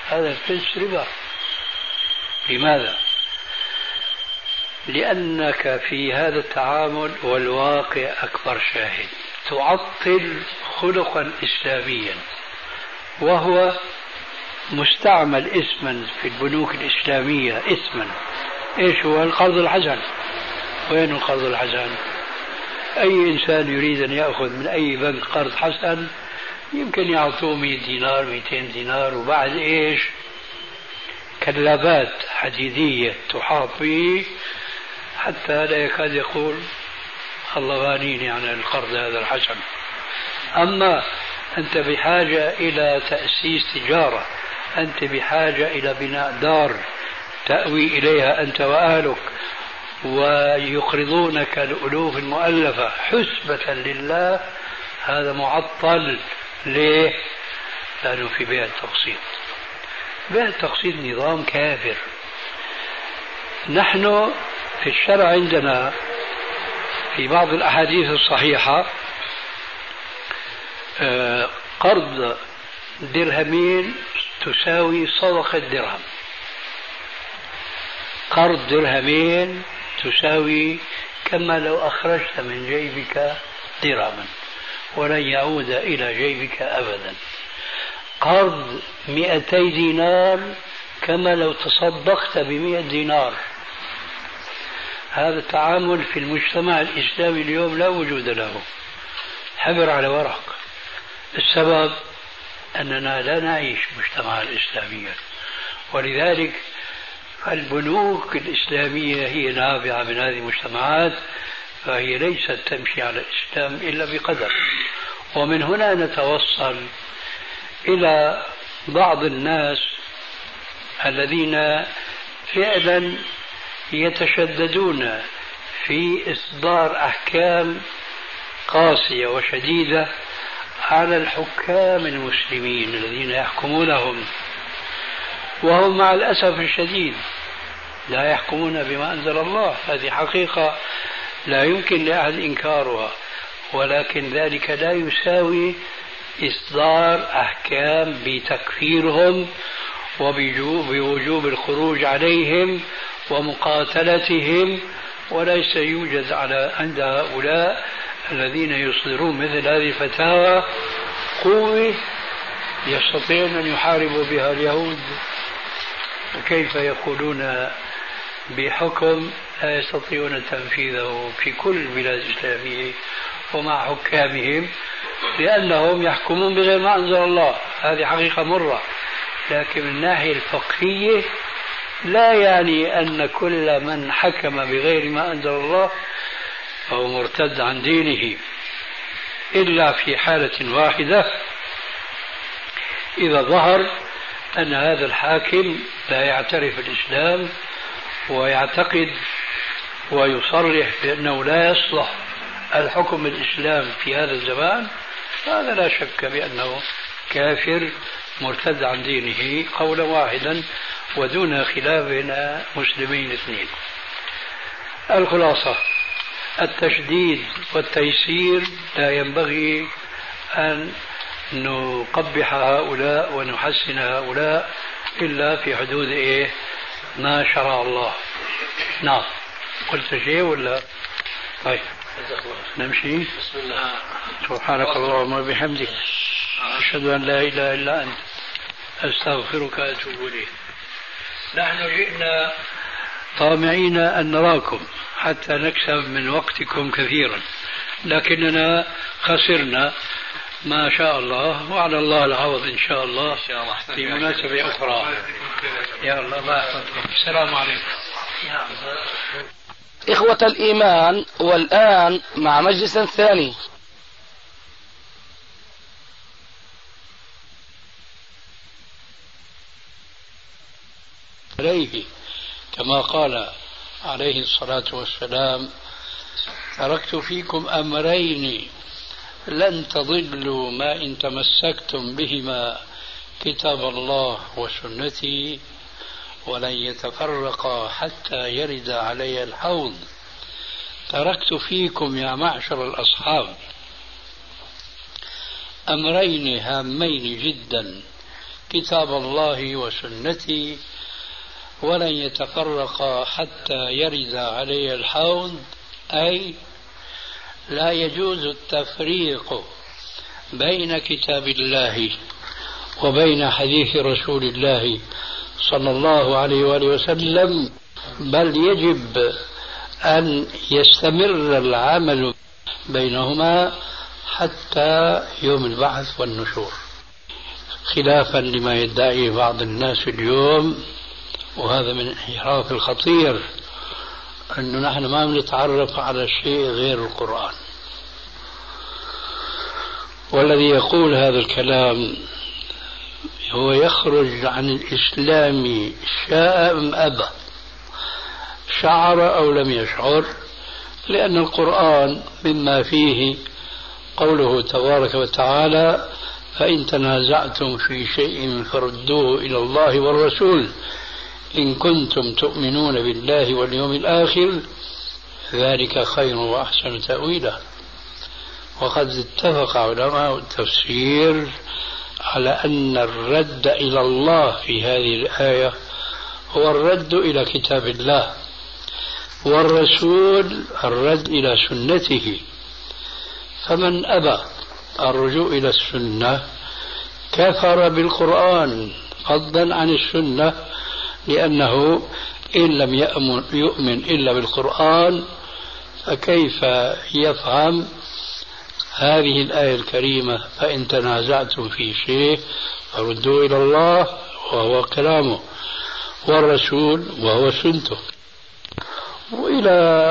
هذا الفلس ربا. لماذا؟ لأنك في هذا التعامل والواقع أكبر شاهد. تعطل خلقا إسلاميا. وهو مستعمل اسما في البنوك الإسلامية اسما. إيش هو؟ القرض الحسن وين القرض الحسن أي إنسان يريد أن يأخذ من أي بنك قرض حسن يمكن يعطوه 100 دينار 200 دينار وبعد إيش؟ كلابات حديدية تحاط به حتى لا يكاد يقول الله غانيني عن القرض هذا الحسن. أما أنت بحاجة إلى تأسيس تجارة أنت بحاجة إلى بناء دار تأوي إليها أنت وأهلك ويقرضونك الألوف المؤلفة حسبة لله هذا معطل. ليه؟ لأنه في بيع التقسيط. بيع التقسيط نظام كافر. نحن في الشرع عندنا في بعض الأحاديث الصحيحة آه، قرض درهمين تساوي صدقة درهم. قرض درهمين تساوي كما لو أخرجت من جيبك درهما ولن يعود إلى جيبك أبدا. قرض مئتي دينار كما لو تصدقت بمئة دينار. هذا التعامل في المجتمع الإسلامي اليوم لا وجود له. حبر على ورق. السبب أننا لا نعيش مجتمعا إسلاميا ولذلك البنوك الإسلامية هي نابعة من هذه المجتمعات فهي ليست تمشي على الإسلام إلا بقدر. ومن هنا نتوصل إلى بعض الناس الذين فعلا يتشددون في إصدار أحكام قاسية وشديدة على الحكام المسلمين الذين يحكمونهم. وهم مع الأسف الشديد لا يحكمون بما أنزل الله. هذه حقيقة لا يمكن لأحد إنكارها ولكن ذلك لا يساوي إصدار أحكام بتكفيرهم وبوجوب الخروج عليهم ومقاتلتهم وليس يوجد على عند هؤلاء الذين يصدرون مثل هذه الفتاوى قوة يستطيعون أن يحاربوا بها اليهود. كيف يقولون بحكم لا يستطيعون تنفيذه في كل البلاد الإسلامية ومع حكامهم لأنهم يحكمون بغير ما أنزل الله. هذه حقيقة مرة. لكن من الناحية الفقهية لا يعني أن كل من حكم بغير ما أنزل الله فهو مرتد عن دينه إلا في حالة واحدة. إذا ظهر أن هذا الحاكم لا يعترف الإسلام ويعتقد ويصرح بأنه لا يصلح الحكم الإسلام في هذا الزمان هذا لا شك بأنه كافر مرتد عن دينه قولا واحدا ودون خلاف بين مسلمين اثنين. الخلاصة التشديد والتيسير لا ينبغي أن نقبح هؤلاء ونحسن هؤلاء إلا في حدود إيه؟ ما شرع الله. نعم. قلت شيء ولا؟ طيب. نمشي. بسم الله سبحانك اللهم وبحمدك. أشهد أن لا إله إلا أنت. أستغفرك وأتوب إليك. نحن جئنا طامعين أن نراكم حتى نكسب من وقتكم كثيرا. لكننا خسرنا ما شاء الله. وعلى الله العوض إن شاء الله, إن شاء الله. في مناسبة أخرى. يا الله الله يحفظكم السلام عليكم. إخوة الإيمان والآن مع مجلس ثاني. عليه كما قال عليه الصلاة والسلام تركت فيكم أمرين. لن تضلوا ما إن تمسكتم بهما كتاب الله وسنتي ولن يتفرقا حتى يرد علي الحوض. تركت فيكم يا معشر الأصحاب أمرين هامين جدا كتاب الله وسنتي ولن يتفرقا حتى يرد علي الحوض أي لا يجوز التفريق بين كتاب الله وبين حديث رسول الله صلى الله عليه وآله وسلم بل يجب أن يستمر العمل بينهما حتى يوم البعث والنشور. خلافا لما يدعيه بعض الناس اليوم وهذا من الانحراف الخطير. أنه نحن ما بنتعرف على شيء غير القرآن. والذي يقول هذا الكلام هو يخرج عن الإسلام شاء أم أبى. شعر أو لم يشعر لأن القرآن مما فيه قوله تبارك وتعالى فإن تنازعتم في شيء فردوه إلى الله والرسول إن كنتم تؤمنون بالله واليوم الآخر ذلك خير وأحسن تأويلا. وقد اتفق علماء التفسير على أن الرد إلى الله في هذه الآية هو الرد إلى كتاب الله والرسول الرد إلى سنته. فمن أبى الرجوع إلى السنة كفر بالقرآن فضلا عن السنة لأنه إن لم يؤمن إلا بالقرآن فكيف يفهم هذه الآية الكريمة؟ فإن تنازعتم في شيء فردوا إلى الله وهو كلامه والرسول وهو سنته. وإلى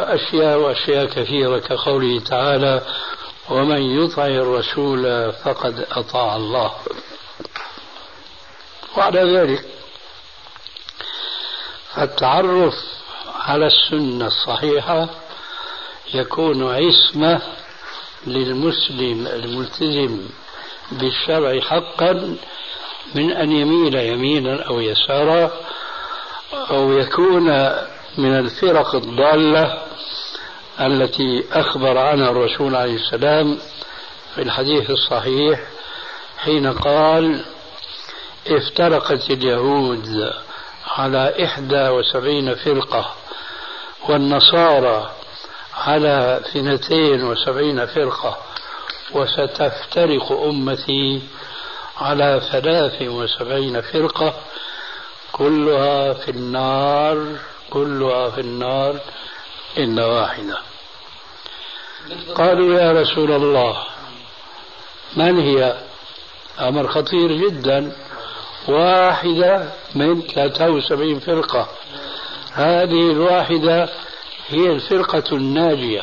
أشياء وأشياء كثيرة كقوله تعالى ومن يطع الرسول فقد أطاع الله. وعلى ذلك فالتعرف على السنة الصحيحة يكون عصمة للمسلم الملتزم بالشرع حقا من أن يميل يمينا أو يسارا أو يكون من الفرق الضالة التي أخبر عنها الرسول عليه السلام في الحديث الصحيح حين قال افترقت اليهود على إحدى وسبعين فرقة والنصارى على اثنتين وسبعين فرقة وستفترق أمتي على ثلاث وسبعين فرقة. كلها في النار كلها في النار إلا واحدة. قالوا يا رسول الله من هي؟ أمر خطير جدا. واحدة من 73 فرقة. هذه الواحدة هي الفرقة الناجية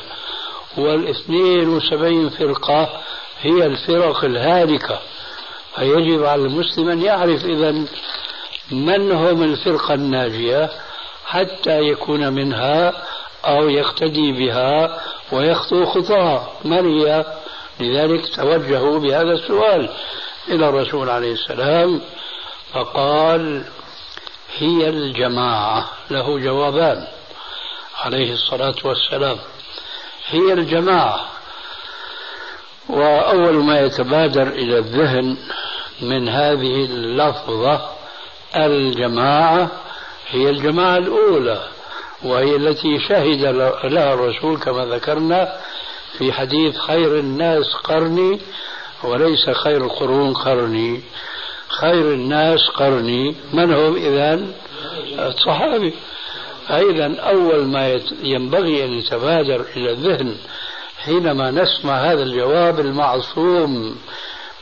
والاثنين وسبعين فرقة هي الفرق الهالكة. فيجب على المسلم أن يعرف إذا من هم الفرقة الناجية حتى يكون منها أو يقتدي بها ويخطو خطاها. من هي؟ لذلك توجهوا بهذا السؤال إلى الرسول عليه السلام. فقال هي الجماعة له جوابان عليه الصلاة والسلام. هي الجماعة. وأول ما يتبادر إلى الذهن من هذه اللفظة الجماعة هي الجماعة الأولى وهي التي شهد لها الرسول كما ذكرنا في حديث خير الناس قرني وليس خير القرون قرني. خير الناس قرني. من هم إذا الصحابي. فإذا أول ما ينبغي أن يتبادر إلى الذهن حينما نسمع هذا الجواب المعصوم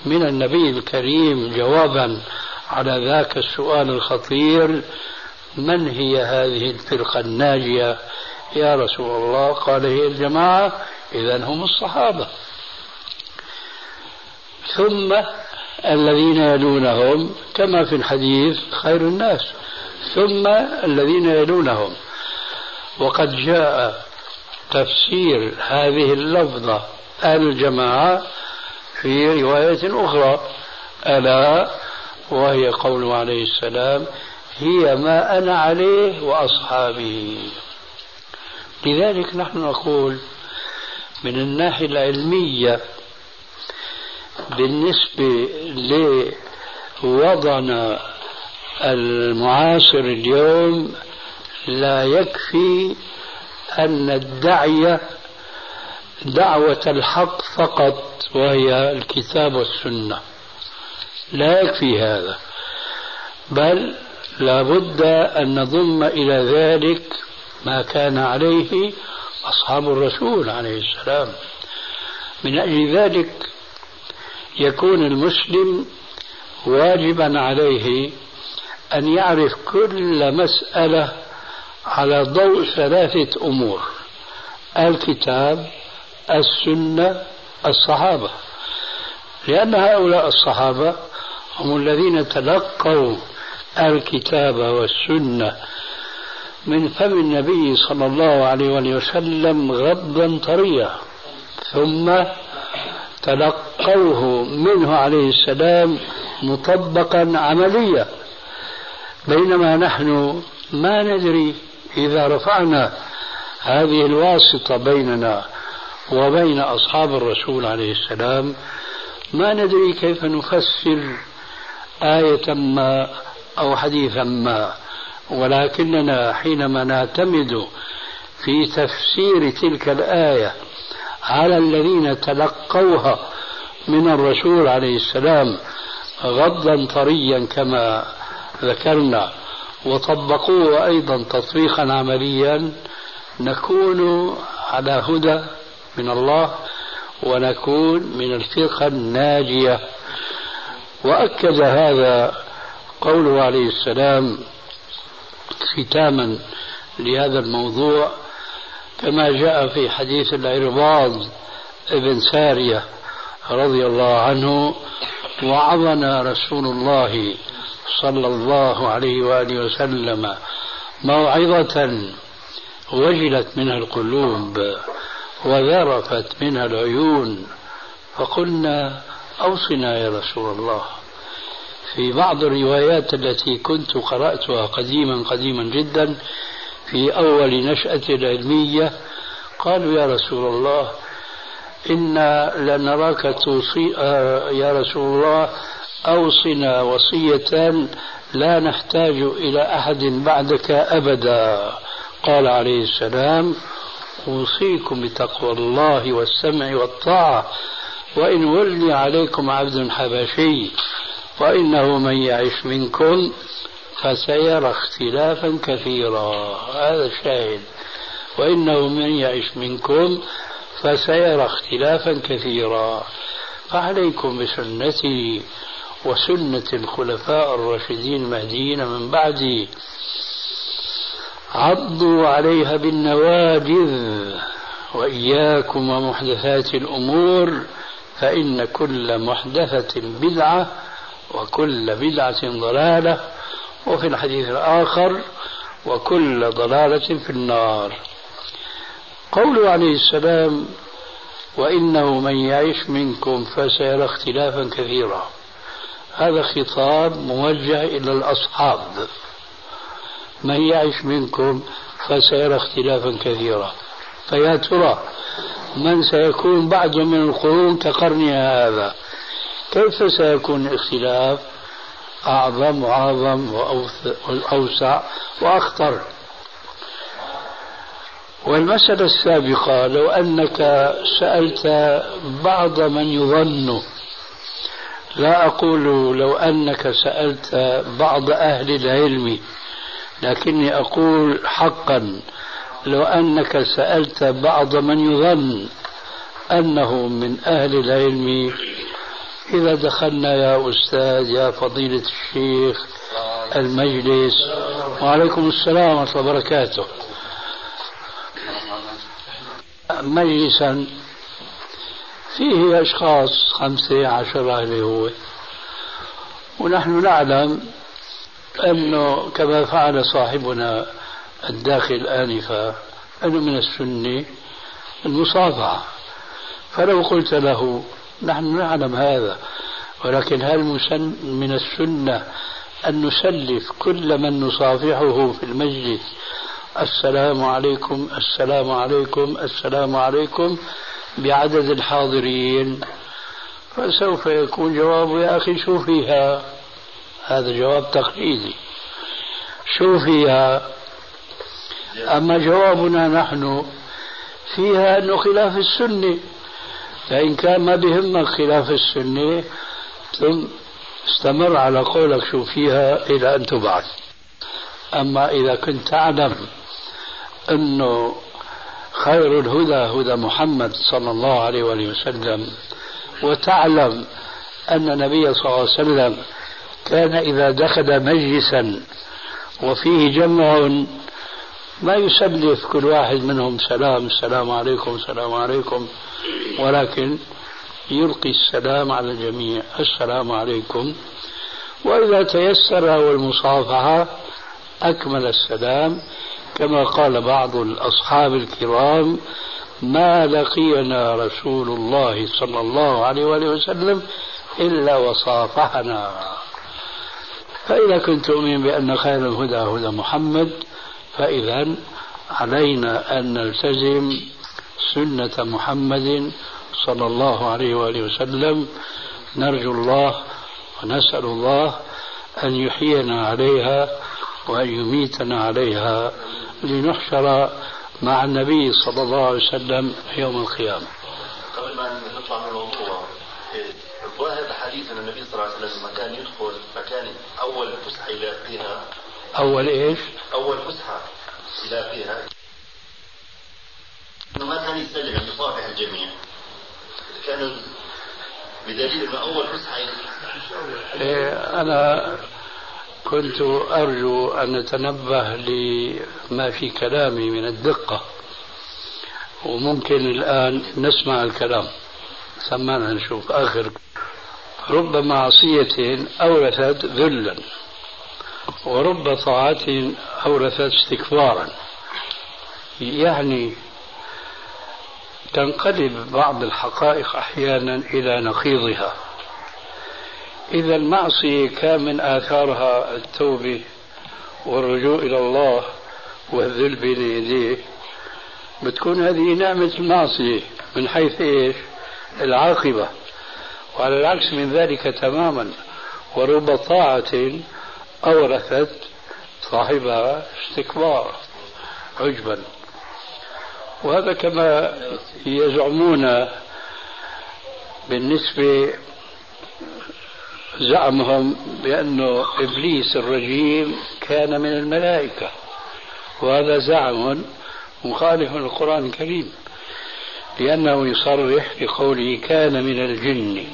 من النبي الكريم جوابا على ذاك السؤال الخطير من هي هذه الفرقة الناجية؟ يا رسول الله قال هي الجماعة. إذا هم الصحابة. ثم الذين يلونهم كما في الحديث خير الناس ثم الذين يلونهم. وقد جاء تفسير هذه اللفظة الجماعة في رواية أخرى ألا وهي قوله عليه السلام هي ما أنا عليه وأصحابي لذلك نحن نقول من الناحية العلمية بالنسبة لوضعنا المعاصر اليوم لا يكفي أن ندعي دعوة الحق فقط وهي الكتاب والسنة. لا يكفي هذا. بل لابد أن نضم إلى ذلك ما كان عليه أصحاب الرسول عليه السلام. من أجل ذلك يكون المسلم واجبا عليه أن يعرف كل مسألة على ضوء ثلاثة أمور الكتاب السنة الصحابة. لأن هؤلاء الصحابة هم الذين تلقوا الكتاب والسنة من فم النبي صلى الله عليه وسلم غضا طريا. ثم تلقوه منه عليه السلام مطبقا عمليا. بينما نحن ما ندري إذا رفعنا هذه الواسطة بيننا وبين أصحاب الرسول عليه السلام ما ندري كيف نفسر آية ما أو حديثا ما. ولكننا حينما نعتمد في تفسير تلك الآية على الذين تلقوها من الرسول عليه السلام غضا طريا كما ذكرنا وطبقوه أيضا تطبيقا عمليا نكون على هدى من الله ونكون من الفرقة الناجية. وأكد هذا قوله عليه السلام ختاما لهذا الموضوع كما جاء في حديث العرباض ابن سارية رضي الله عنه وعظنا رسول الله صلى الله عليه وآله وسلم موعظة وجلت منها القلوب وذرفت منها العيون فقلنا أوصنا يا رسول الله. في بعض الروايات التي كنت قرأتها قديما قديما جدا في أول نشأة العلمية قالوا يا رسول الله إنا لنراك توصي آه يا رسول الله أوصنا وصية لا نحتاج إلى أحد بعدك أبدا. قال عليه السلام أوصيكم بتقوى الله والسمع والطاعة وإن ولي عليكم عبد حبشي وإنه من يعش منكم فسيرى اختلافا كثيرا. هذا الشاهد وإنه من يعش منكم فسيرى اختلافا كثيرا. فعليكم بسنتي وسنة الخلفاء الراشدين المهديين من بعدي عضوا عليها بالنواجذ وإياكم ومحدثات الأمور فإن كل محدثة بدعة وكل بدعة ضلالة. وفي الحديث الآخر وكل ضلالة في النار. قوله عليه السلام وإنه من يعيش منكم فسيرى اختلافا كثيرا. هذا خطاب موجه إلى الأصحاب. من يعيش منكم فسيرى اختلافا كثيرا. فيا ترى من سيكون بعد من القرون كقرنها هذا؟ كيف سيكون الاختلاف؟ أعظم وأعظم وأوسع وأخطر. والمسألة السابقة لو أنك سألت بعض من يظن لا أقول لو أنك سألت بعض أهل العلم لكني أقول حقا لو أنك سألت بعض من يظن أنه من أهل العلم إذا دخلنا يا أستاذ يا فضيلة الشيخ المجلس وعليكم السلام ورحمة الله وبركاته. مجلسا فيه أشخاص خمسة عشرة اللي هو. ونحن نعلم أنه كما فعل صاحبنا الداخل آنفا أنه من السنة المصافحة فلو قلت له نحن نعلم هذا ولكن هل من السنة أن نسلف كل من نصافحه في المجلس؟ السلام عليكم السلام عليكم السلام عليكم بعدد الحاضرين. فسوف يكون جوابه يا أخي شو فيها هذا جواب تقليدي. شو فيها أما جوابنا نحن فيها أنه خلاف السنة. فإن كان ما بهمك خلاف السنة ثم استمر على قولك شو فيها إلى أن تبعث. أما إذا كنت تعلم أنه خير الهدى هدى محمد صلى الله عليه وآله وسلم وتعلم أن النبي صلى الله عليه وسلم كان إذا دخل مجلسا وفيه جمع ما يسلف كل واحد منهم سلام السلام عليكم السلام عليكم. ولكن يلقي السلام على الجميع. السلام عليكم. وإذا تيسر والمصافحة أكمل السلام. كما قال بعض الأصحاب الكرام ما لقينا رسول الله صلى الله عليه وآله وسلم إلا وصافحنا. فإذا كنت تؤمن بأن خير الهدى هدى محمد فإذا علينا أن نلتزم سنة محمد صلى الله عليه وآله وسلم نرجو الله ونسأل الله أن يحيينا عليها وأن يميتنا عليها لنحشر مع النبي صلى الله عليه وسلم يوم القيامة. قبل ما نطلع من الموضوع ظاهر حديث أن النبي صلى الله عليه وسلم كان يدخل مكان أول فسحة يلاقيها أول إيش؟ أول فسحة يلاقيها إنه ما كان يسلم يعني يصافح الجميع. كان بدليل إنه أول فسحة إيه أنا كنت أرجو أن نتنبه لما في كلامي من الدقة وممكن الآن نسمع الكلام. سمعنا نشوف. آخر. رب معصية أورثت ذلا. ورب طاعة أورثت استكبارا. يعني تنقلب بعض الحقائق أحيانا إلى نقيضها. إذا المعصية كان من آثارها التوبة والرجوع إلى الله والذل بين يديه بتكون هذه نعمة المعصية من حيث إيش؟ العاقبة. وعلى العكس من ذلك تماما. ورب طاعة أورثت صاحبها استكبارا عجبا. وهذا كما يزعمون بالنسبة زعمهم بأنه إبليس الرجيم كان من الملائكة. وهذا زعم مخالف للقرآن الكريم لأنه يصرح بقوله كان من الجن.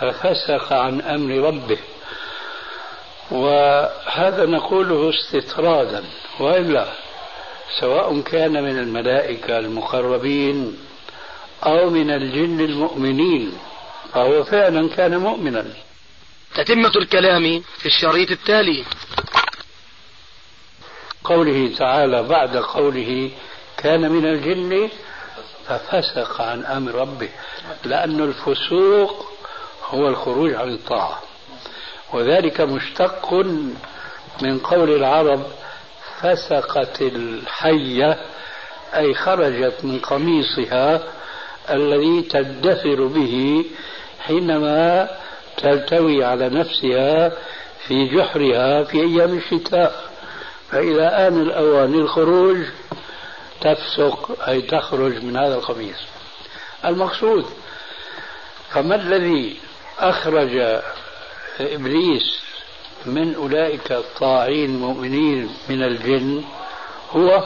ففسق عن أمر ربه. وهذا نقوله استطرادا وإلا سواء كان من الملائكة المقربين أو من الجن المؤمنين فهو فعلا كان مؤمنا. تتمة الكلام في الشريط التالي. قوله تعالى بعد قوله كان من الجن ففسق عن أمر ربه لأن الفسوق هو الخروج عن الطاعة. وذلك مشتق من قول العرب فسقت الحية أي خرجت من قميصها الذي تدثر به حينما تلتوي على نفسها في جحرها في أيام الشتاء. فإذا آن الأوان للخروج تفسق أي تخرج من هذا القميص. المقصود فما الذي أخرج إبليس من أولئك الطاعين المؤمنين من الجن هو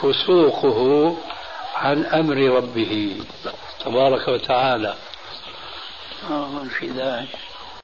فسوقه عن أمر ربه تبارك وتعالى. آه في داعي